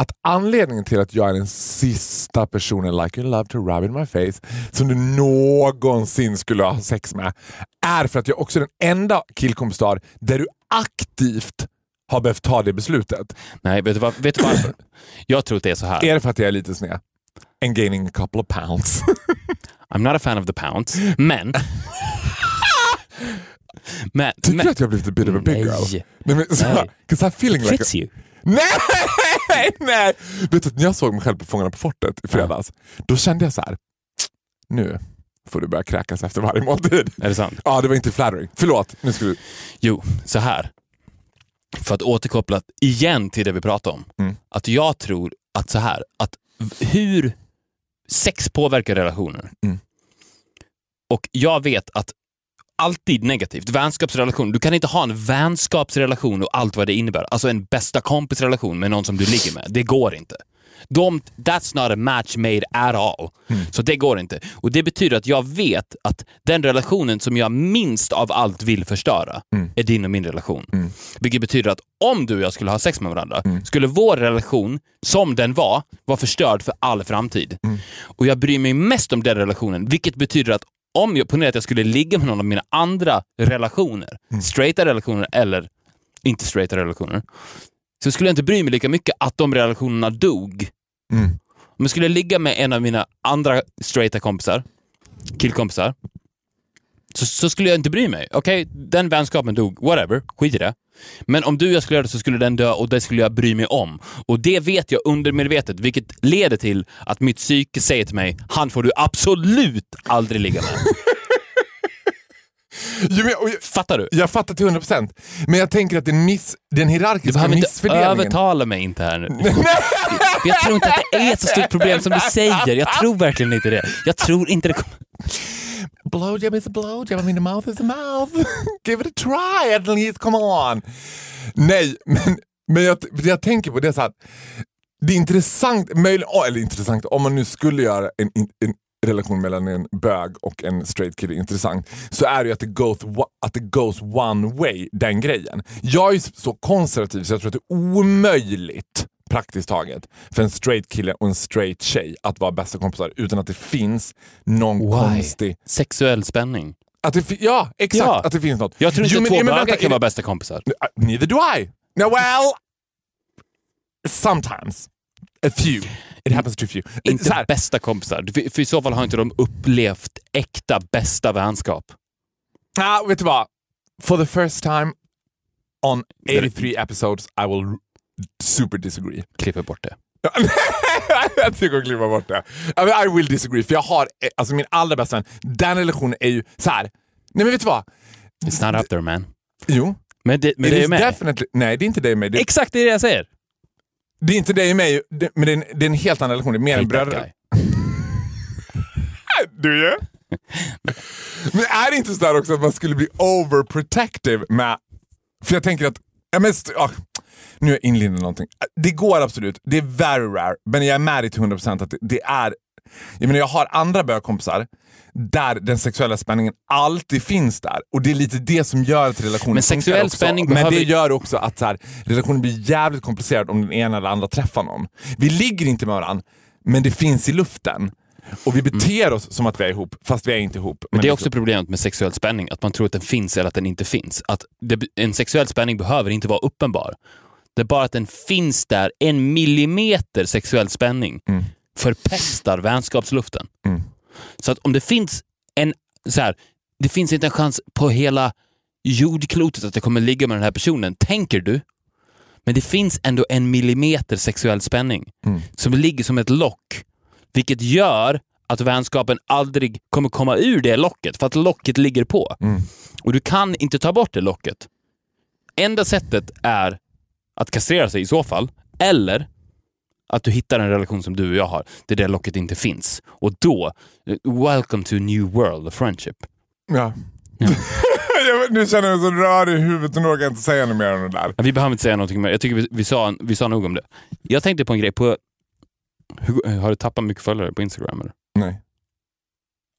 att anledningen till att jag är den sista personen like you love to rub in my face som du någonsin skulle ha sex med är för att jag också är den enda killkompis du har där du aktivt har behövt ta det beslutet. Nej, vet du, vad, vet du varför? Jag tror att det är så här. Är det för att jag är lite sned? And gaining a couple of pounds. I'm not a fan of the pounds, men... men, Tycker men du att jag blivit a bit of a big Nej. girl? Nej, men, så, Nej. 'cause I'm feeling like a, fits you. Nej, nej! Vet du, när jag såg mig själv på Fångarna på fortet i fredags, då kände jag så här. nu får du börja kräkas efter varje måltid. Är det sant? Ja, det var inte flattering. Förlåt. Nu ska du... Jo, så här. För att återkoppla igen till det vi pratade om. Mm. Att jag tror att så här, att hur sex påverkar relationer. Mm. Och jag vet att alltid negativt. Vänskapsrelation. Du kan inte ha en vänskapsrelation och allt vad det innebär. Alltså en bästa kompisrelation med någon som du ligger med. Det går inte. De, that's not a match made at all. Så det går inte. Och Det betyder att jag vet att den relationen som jag minst av allt vill förstöra är din och min relation. Vilket betyder att om du och jag skulle ha sex med varandra, skulle vår relation, som den var, vara förstörd för all framtid. Och jag bryr mig mest om den relationen, vilket betyder att om jag, ponera att jag skulle ligga med någon av mina andra relationer, straighta relationer eller inte straighta relationer, så skulle jag inte bry mig lika mycket att de relationerna dog. Om jag skulle ligga med en av mina andra straighta kompisar, killkompisar, så, så skulle jag inte bry mig. Okej, den vänskapen dog, whatever, skit i det. Men om du och jag skulle göra det så skulle den dö och det skulle jag bry mig om. Och det vet jag undermedvetet, vilket leder till att mitt psyke säger till mig, han får du absolut aldrig ligga med. Jo, men, jag- Fattar du? jag fattar till 100%. Men jag tänker att den, miss, den Du hierarkiska behöver inte övertala mig inte här nu. Jag tror inte att det är ett så stort problem som du säger. Jag tror verkligen inte det. Jag tror inte det kommer... Blowjob is a blowjob, I mean a mouth is a mouth. Give it a try at least, come on. Nej, men, men jag, jag tänker på det så här, det är intressant, möjligen, eller intressant, om man nu skulle göra en, en relation mellan en bög och en straight kille intressant, så är det ju att det goes, att det goes one way, den grejen. Jag är så konservativ så jag tror att det är omöjligt praktiskt taget för en straight kille och en straight tjej att vara bästa kompisar utan att det finns någon konstig Sexuell spänning. att det, ja, exakt. Ja. Att det finns något. Jag tror inte Jo, men- två bögar kan är vara det- bästa kompisar. Uh, Neither do I. No, well, sometimes. A few. It happens to few. Inte bästa kompisar. För, i så fall har inte de upplevt äkta bästa vänskap. ah, vet du vad? For the first time on 83 episodes I will super disagree. Klipper bort det. jag tycker att klippa bort det. I, mean, I will disagree, för jag har, alltså min allra bästa vän, den relationen är ju så här. Nej men vet du vad? It's not up there man. Jo. Men det, men det är med. definitely, nej det är inte och mig. Det, Exakt det är det jag säger. Det är inte dig och mig, det, men det är, en, det är en helt annan relation. Det är mer en bröder... Du ju. Men är det inte så också att man skulle bli overprotective med... För jag tänker att... Ja, men, ah, nu är jag inlindad i någonting. Det går absolut, det är very rare, men jag är med dig till 100% att det, det är... Jag menar jag har andra bögkompisar där den sexuella spänningen alltid finns där. Och det är lite det som gör att relationen Men sexuell också. spänning Men behöver- det gör också att så här, relationen blir jävligt komplicerad om den ena eller andra träffar någon. Vi ligger inte med varandra, men det finns i luften. Och vi beter oss som att vi är ihop, fast vi är inte ihop. Men det är liksom- också problemet med sexuell spänning, att man tror att den finns eller att den inte finns. Att det, en sexuell spänning behöver inte vara uppenbar. Det är bara att den finns där, en millimeter sexuell spänning förpestar vänskapsluften. Mm. Så att om det finns en, så här, det finns inte en chans på hela jordklotet att jag kommer ligga med den här personen, tänker du? Men det finns ändå en millimeter sexuell spänning som ligger som ett lock, vilket gör att vänskapen aldrig kommer komma ur det locket, för att locket ligger på. Och du kan inte ta bort det locket. Enda sättet är att kastrera sig i så fall, eller att du hittar en relation som du och jag har, där det locket inte finns. Och då, eh, welcome to a new world of friendship. Ja. Jag vet, nu känner jag mig så rörig i huvudet och orkar inte säga något mer om det där. Ja, Vi behöver inte säga någonting mer. Jag tycker vi, vi, sa, vi sa nog om det. Jag tänkte på en grej. På, hur, har du tappat mycket följare på Instagram? Eller? Nej.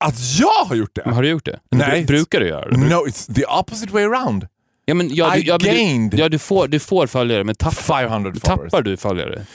Att jag har gjort Men det? har du gjort det? Nej. Bru- Brukar du göra det? No, it's the opposite way around. Ja, men, ja, du, I ja, men du, gained. ja, du, får, du får följare, men tapp, 500 followers. tappar du följare?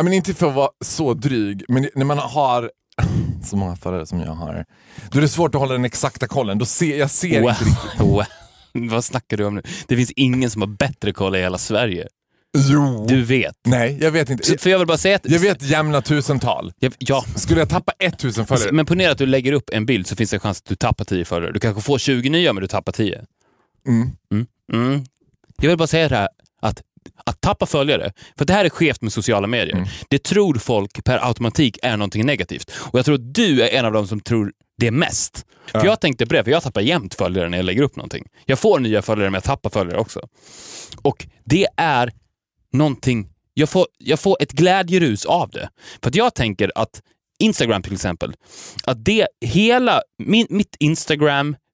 I mean, inte för att vara så dryg, men när man har så många följare som jag har, då är det svårt att hålla den exakta kollen. Då ser, jag ser Wow. inte riktigt. Wow. Vad snackar du om nu? Det finns ingen som har bättre koll i hela Sverige. Jo. Du vet. Nej, jag vet inte. Så, för jag vill bara säga att... Jag vet jämna tusental. Jag, ja, Skulle jag tappa 1000 följare? men ponera att du lägger upp en bild så finns det en chans att du tappar 10 följare. Du kanske får 20 nya men du tappar 10. Mm. Mm. Mm. Jag vill bara säga det här att tappa följare, för det här är skevt med sociala medier. Mm. Det tror folk per automatik är någonting negativt. Och jag tror att du är en av dem som tror det mest. För jag tänkte på det, för jag tappar jämt följare när jag lägger upp någonting. Jag får nya följare men jag tappar följare också. Och det är någonting, jag får, jag får ett glädjerus av det. För att jag tänker att Instagram till exempel, att det hela, min, mitt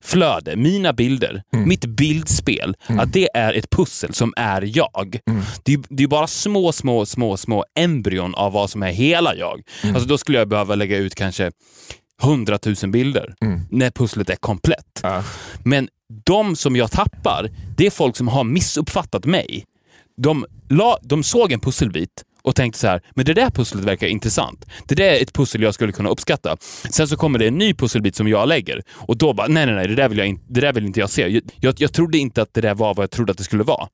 Instagram-flöde, mina bilder, mitt bildspel, att det är ett pussel som är jag. Det, är- det är bara små, små, små, små embryon av vad som är hela jag. Alltså då skulle jag behöva lägga ut kanske 100 000 bilder när pusslet är komplett. Ja. Men de som jag tappar, det är folk som har missuppfattat mig. De, la, de såg en pusselbit och tänkte så här, men det där pusslet verkar intressant. Det där är ett pussel jag skulle kunna uppskatta. Sen så kommer det en ny pusselbit som jag lägger och då bara, nej, nej, nej, det där vill, jag in, det där vill inte jag se. Jag, jag, jag trodde inte att det där var vad jag trodde att det skulle vara.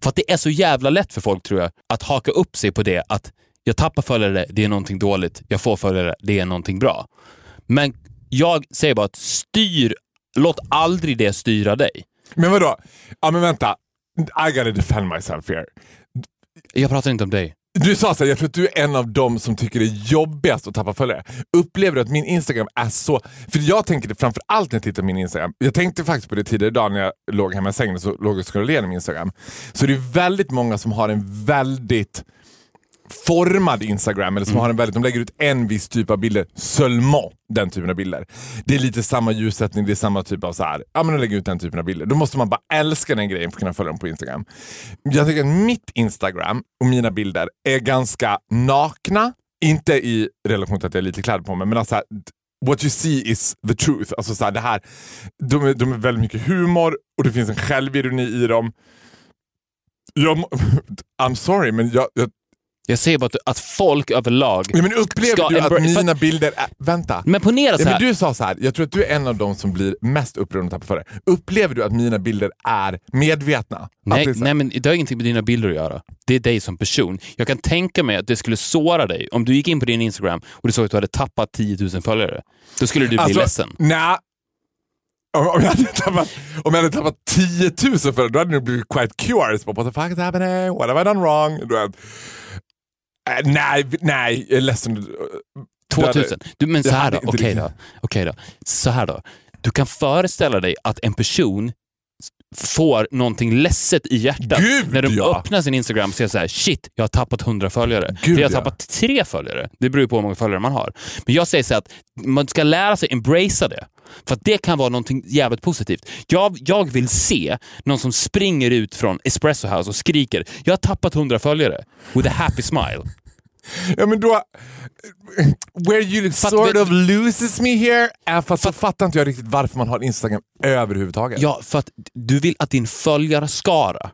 För att det är så jävla lätt för folk, tror jag, att haka upp sig på det att jag tappar följare, det är någonting dåligt. Jag får följare, det är någonting bra. Men jag säger bara att styr, låt aldrig det styra dig. Men vadå? Ja men vänta. I gotta defend myself here. Jag pratar inte om dig. Du sa såhär, jag tror att du är en av dem som tycker det är jobbigast att tappa följare. Upplever du att min Instagram är så... För jag tänker det framförallt när jag tittar på min Instagram. Jag tänkte faktiskt på det tidigare idag när jag låg hemma i sängen så låg och scrollade igenom Instagram. Så det är väldigt många som har en väldigt formad Instagram, eller som har en väldigt, de lägger ut en viss typ av bilder, seulement den typen av bilder. Det är lite samma ljussättning, det är samma typ av så här. ja men de lägger ut den typen av bilder. Då måste man bara älska den grejen för att kunna följa dem på Instagram. Jag tycker att mitt Instagram och mina bilder är ganska nakna, inte i relation till att jag har lite kläder på mig, men alltså här, what you see is the truth. Alltså så här, det här, de, är, de är väldigt mycket humor och det finns en självironi i dem. Jag, I'm sorry, men jag, jag Jag säger bara att, att folk överlag... Ja, men upplever Ska du att för mina bilder är... Vänta. Men ponera Ja, så men här. du sa så här, jag tror att du är en av de som blir mest upprörd om tappar före. Upplever du att mina bilder är medvetna? Det Nej, nej, men det har ingenting med dina bilder att göra. Det är dig som person. Jag kan tänka mig att det skulle såra dig om du gick in på din Instagram och du såg att du hade tappat 10 000 följare. Då skulle du bli Alltså, ledsen. Nej. Om, jag hade tappat, om jag hade tappat 10 000 för det, då hade jag blivit quite curious. What the fuck is happening? What have I done wrong? Äh, nej, nej, jag är ledsen. Du hade- 2000. Du, men så här då. Okej riktigt- då. Okej då. Så här då. Du kan föreställa dig att en person får någonting ledset i hjärtat Gud, när de ja. öppnar sin Instagram och ser så här, shit, jag har tappat 100 följare. Gud, jag har ja. tappat tre följare. Det beror på hur många följare man har. Men jag säger så här att man ska lära sig embracea det. För att det kan vara någonting jävligt positivt. Jag, jag vill se någon som springer ut från Espresso House och skriker “Jag har tappat 100 följare” with a happy smile. Ja, men då... Where you Fatt- sort vet- of loses me here är för att så fattar inte jag riktigt varför man har Instagram överhuvudtaget. Ja, för att du vill att din följarskara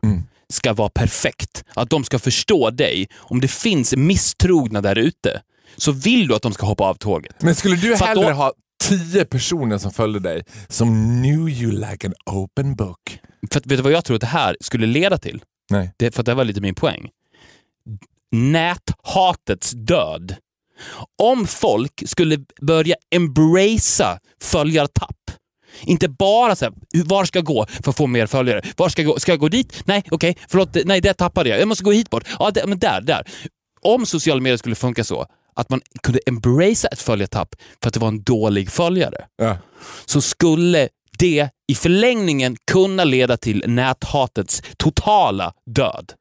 ska vara perfekt. Att de ska förstå dig. Om det finns misstrogna där ute så vill du att de ska hoppa av tåget. Men skulle du För hellre då- ha tio personer som följde dig som knew you like an open book? För att, vet du vad jag tror att det här skulle leda till? Nej. Det, för att det var lite min poäng. Näthatets död. Om folk skulle börja embracea följartapp. Inte bara så här, var ska jag gå för att få mer följare? Var ska jag gå? Ska jag gå dit? Nej, okej, förlåt, nej, där tappade jag. Jag måste gå hit bort. Ja, där, men där, där. Om sociala medier skulle funka så att man kunde embracea ett följartapp för att det var en dålig följare Ja. så skulle det i förlängningen kunna leda till näthatets totala död.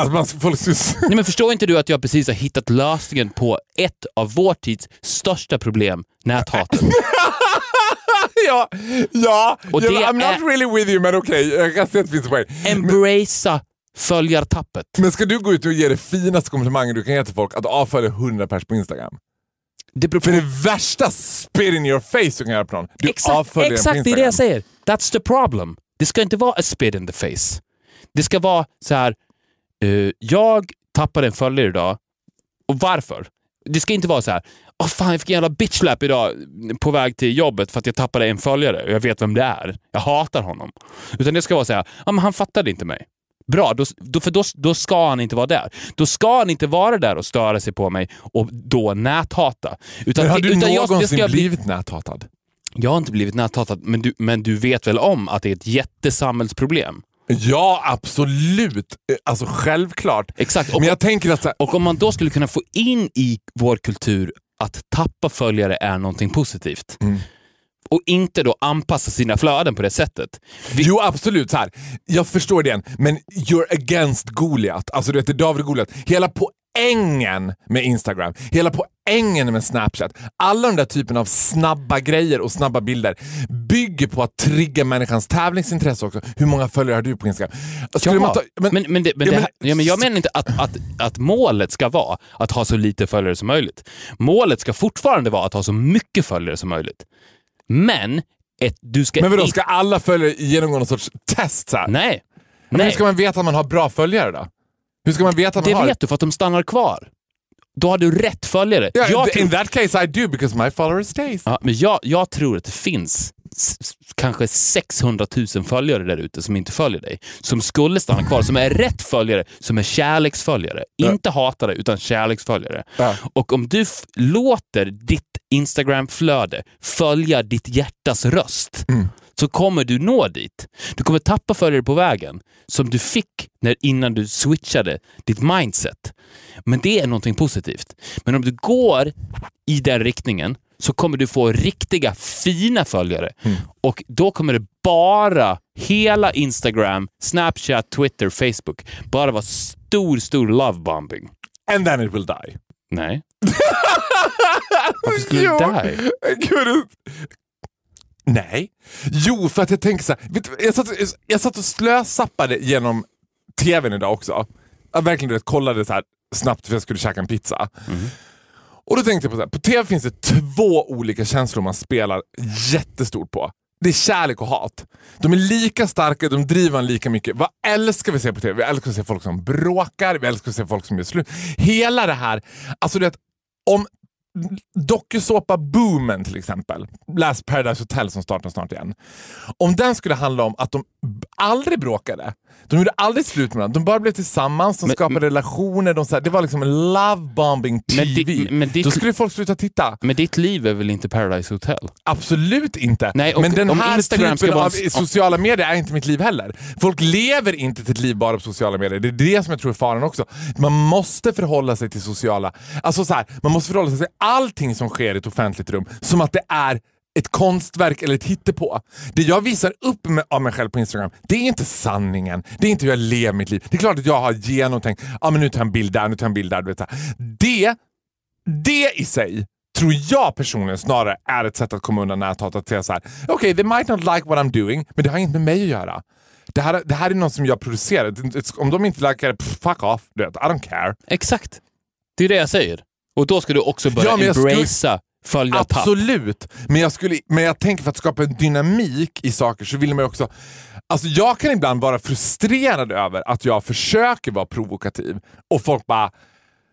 Alltså man, folk skulle... Nej, men förstår inte du att jag precis har hittat lösningen på ett av vår tids största problem, näthatet? ja, ja. Och det I'm not really with you men okej, jag kan se att det finns en poäng. Embracea följartappet. Men ska du gå ut och ge det finaste komplimangen du kan ge till folk att avfölja 100 pers på Instagram? Det beror på... För det värsta spit in your face du kan göra på någon, du Exakt, avföljer den på exakt det är det Instagram. jag säger. That's the problem. Det ska inte vara a spit in the face. Det ska vara så här. Eh, jag tappade en följare idag. Och varför? Det ska inte vara så här. Åh fan, jag fick en jävla bitchlap idag på väg till jobbet för att jag tappade en följare och jag vet vem det är. Jag hatar honom. Utan det ska vara så här. Ja, men han fattade inte mig. Bra, då, då, för då, då ska han inte vara där. Då ska han inte vara där och störa sig på mig och då näthata. Utan, Men har du utan jag- någonsin bli- blivit näthatad? jag har inte blivit näthatad, men du, men du vet väl om att det är ett jättesamhällsproblem? Ja, absolut. Eh, Alltså självklart. Exakt. Och, Men jag tänker att här, och om man då skulle kunna få in i vår kultur att tappa följare är någonting positivt Mm. och inte då anpassa sina flöden på det sättet. Vi, Jo absolut, så här. jag förstår det, men you're against Goliat. Alltså du vet, David Goliat. Hela poängen med Instagram, hela poängen med Snapchat, alla de där typen av snabba grejer och snabba bilder bygger på att trigga människans tävlingsintresse också. Hur många följare har du på Instagram? Skulle man Jaha, ta- men, men, det, men, Ja, men- här, ja, men jag menar inte att, att, att målet ska vara att ha så lite följare som möjligt. Målet ska fortfarande vara att ha så mycket följare som möjligt. Men ett, du ska Men vadå, ska alla följare genomgå någon sorts test? Så här? Nej. Men hur Nej. ska man veta att man har bra följare då? Hur ska man veta att man Det har... vet du för att de stannar kvar. Då har du rätt följare. Ja, jag, in that case I do because my follower stays. ja, men jag, jag tror att det finns kanske 600 000 följare där ute som inte följer dig. Som skulle stanna kvar, som är rätt följare, som är kärleksföljare. Inte hatare, utan kärleksföljare. Ja. Och om du låter ditt Instagram-flöde följa ditt hjärtas röst Mm. så kommer du nå dit. Du kommer tappa följare på vägen som du fick när, innan du switchade ditt mindset. Men det är någonting positivt. Men om du går i den riktningen så kommer du få riktiga fina följare. Och då kommer det bara, hela Instagram, Snapchat, Twitter, Facebook, bara vara stor, stor lovebombing. And then it will die. Nej. Varför skulle Jo, die? Gud. Nej. Jo, för att jag tänker så här. Du, jag, satt, jag satt och slösappade genom tvn idag också. Jag verkligen du vet, kollade så här snabbt för jag skulle käka en pizza. Och då tänkte jag på så här, på tv finns det två olika känslor man spelar jättestort på. det är kärlek och hat. De är lika starka, de driver en lika mycket. Vad älskar vi att se på TV? Vi älskar att se folk som bråkar, vi älskar att se folk som gör slut. Hela det här, alltså det om dokusåpa-boomen till exempel, läs Paradise Hotel som startar snart igen. Om den skulle handla om att de aldrig bråkade, de gjorde aldrig slut med varandra, de bara blev tillsammans, de Men- skapade relationer, de, så här, det var liksom en love-bombing Men TV. di- men ditt- Då skulle folk sluta titta. Men ditt liv är väl inte Paradise Hotel? Absolut inte. Nej, och men den här Instagram typen av en- sociala medier är inte mitt liv heller. Folk lever inte ett liv bara på sociala medier. Det är det som jag tror är faran också. Man måste förhålla sig till sociala... Alltså så här, man måste förhålla sig till allting som sker i ett offentligt rum som att det är ett konstverk eller ett hittepå. Det jag visar upp med, av mig själv på Instagram, det är inte sanningen. Det är inte hur jag lever mitt liv. Det är klart att jag har genomtänkt, ja men nu tar jag en bild där, nu tar jag en bild där. Du vet, det, det i sig tror jag personligen snarare är ett sätt att komma undan näthat. Att säga så här: okej, they might not like what I'm doing, men det har inte med mig att göra. Det här, det här är något som jag producerar. Om de inte likar det, fuck off. Du vet, I don't care. Exakt. Det är det jag säger. Och då ska du också börja Ja, men jag skulle- embracea följa tapp. Absolut, men jag, skulle, men jag tänker för att skapa en dynamik i saker så vill man ju också... Alltså jag kan ibland vara frustrerad över att jag försöker vara provokativ och folk bara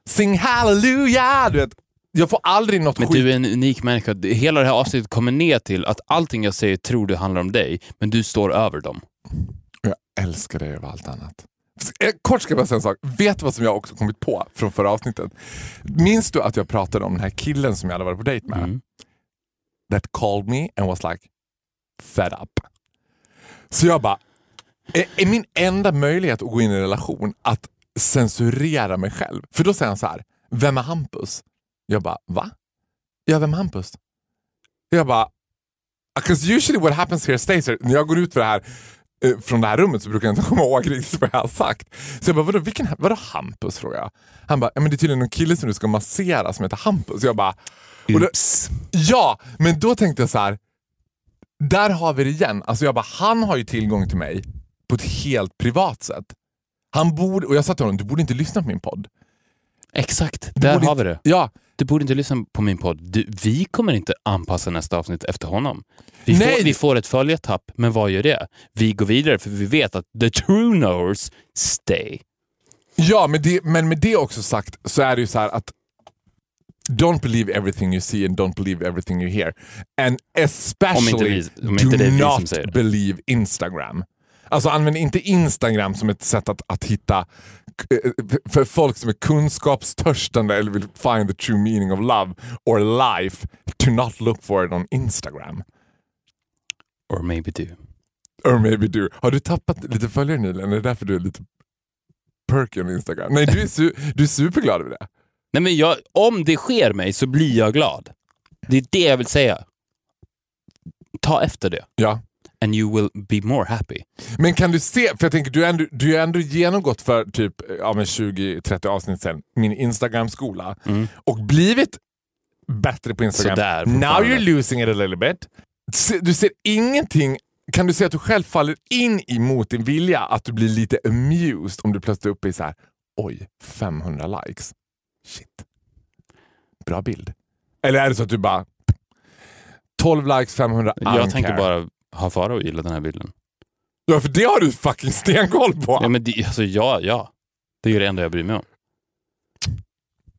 sing hallelujah! Du vet, jag får aldrig något Men skit. du är en unik människa. Hela det här avsnittet kommer ner till att allting jag säger tror du handlar om dig, men du står över dem. Jag älskar dig över allt annat. Eh, Kort ska jag bara säga en sak. Vet du vad som jag också kommit på från förra avsnittet? Minns du att jag pratade om den här killen som jag hade varit på dejt med? Mm. That called me and was like fed up. Så jag bara, är, är min enda möjlighet att gå in i en relation att censurera mig själv? För då säger han så här, vem är Hampus? Jag bara, va? Ja, vem är Hampus? Jag bara, Because usually what happens here stays here. När jag går ut för det här, från det här rummet så brukar jag inte komma ihåg riktigt vad jag har sagt. Så jag bara, vadå, vilken, vadå Hampus? frågar jag. Han bara, ja, men det är tydligen någon kille som du ska massera som heter Hampus. Jag bara, Oops. ja, men då tänkte jag så här. Där har vi det igen. Alltså jag bara, han har ju tillgång till mig på ett helt privat sätt. Han borde, och jag sa till honom, du borde inte lyssna på min podd. Exakt, Du där har vi inte- det. Ja, Du borde inte lyssna på min podd. Du, vi kommer inte anpassa nästa avsnitt efter honom. Vi Nej. får, vi får ett följetapp, men vad gör det? Vi går vidare för vi vet att the true knowers stay. Ja, men, det, men med det också sagt så är det ju så här att Don't believe everything you see and don't believe everything you hear. And especially Om inte vi- om do inte som not believe Instagram. Alltså använd inte Instagram som ett sätt att, att hitta eh, för folk som är kunskapstörstande eller vill find the true meaning of love or life. Do not look for it on Instagram. Or maybe do. Or maybe do. Har du tappat lite följare nyligen? Är det därför du är lite perky on Instagram? Nej, du är, su- du är superglad över det. Nej, men jag, om det sker mig så blir jag glad. Det är det jag vill säga. Ta efter det. Ja. And you will be more happy. Men kan du se, för jag tänker du har ändå, du har ändå genomgått för typ ja, men 20-30 avsnitt sen min Instagram-skola och blivit bättre på Instagram. Sådär, Now you're losing it a little bit. Du ser ingenting, kan du se att du själv faller in emot din vilja att du blir lite amused om du plötsligt är uppe i så här, oj, 500 likes. Shit. Bra bild. Eller är det så att du bara 12 likes, 500, I Jag tänker care. bara ha fara och gilla den här bilden. Ja, för det har du fucking stenkoll på. Ja, men det, alltså, ja, ja. Det är det enda jag bryr mig om.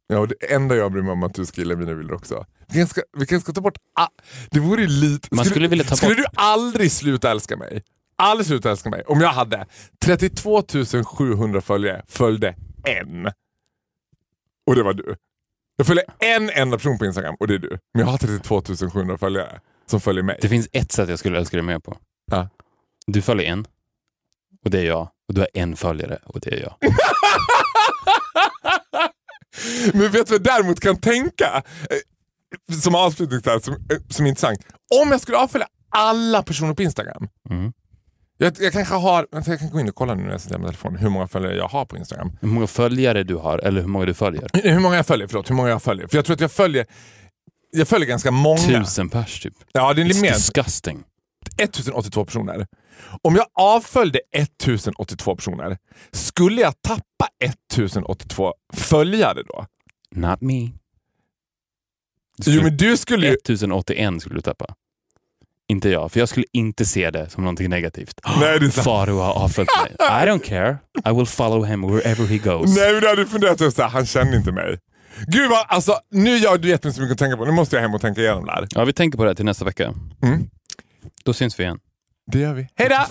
Ja, och det enda jag bryr mig om är att du ska gilla mina bilder också. Vi kanske ska, vi kanske ska ta bort... a- det vore ju lite... Man skulle vilja ta skulle bort- du aldrig sluta älska mig? Aldrig sluta älska mig. Om jag hade 32 700 följare, följde en. Och det var du. Jag följer en enda person på Instagram och det är du. Men jag har 32 700 följare som följer mig. Det finns ett sätt jag skulle älska dig mer på. Ja. Du följer en, och det är jag. Och du har en följare, och det är jag. Men vet du vad jag däremot kan tänka? Eh, Som avslutning, som, eh, som är intressant. Om jag skulle avfölja alla personer på Instagram. Mm. Jag, jag kanske har, jag kan gå in och kolla nu när jag sitter med telefonen hur många följare jag har på Instagram. Hur många följare du har, eller hur många du följer? Hur många jag följer, förlåt. Hur många jag följer. För jag tror att jag följer, jag följer ganska många. Tusen pers typ. Ja, det är lite mer. disgusting. 1082 personer. Om jag avföljde 1082 personer, skulle jag tappa 1082 följare då? Not me. Du Jo skulle, men du skulle ju... 1081 skulle du tappa. inte jag. För jag skulle inte se det som någonting negativt. Nej, det. Faro har avföljt mig. I don't care. I will follow him wherever he goes. Nej men du hade funderat över han känner inte mig. Gud vad, alltså nu gör du jättemycket att tänka på. Nu måste jag hem och tänka igenom det här. Ja, vi tänker på det här till nästa vecka. Mm. Då syns vi igen. Det gör vi. Hej då!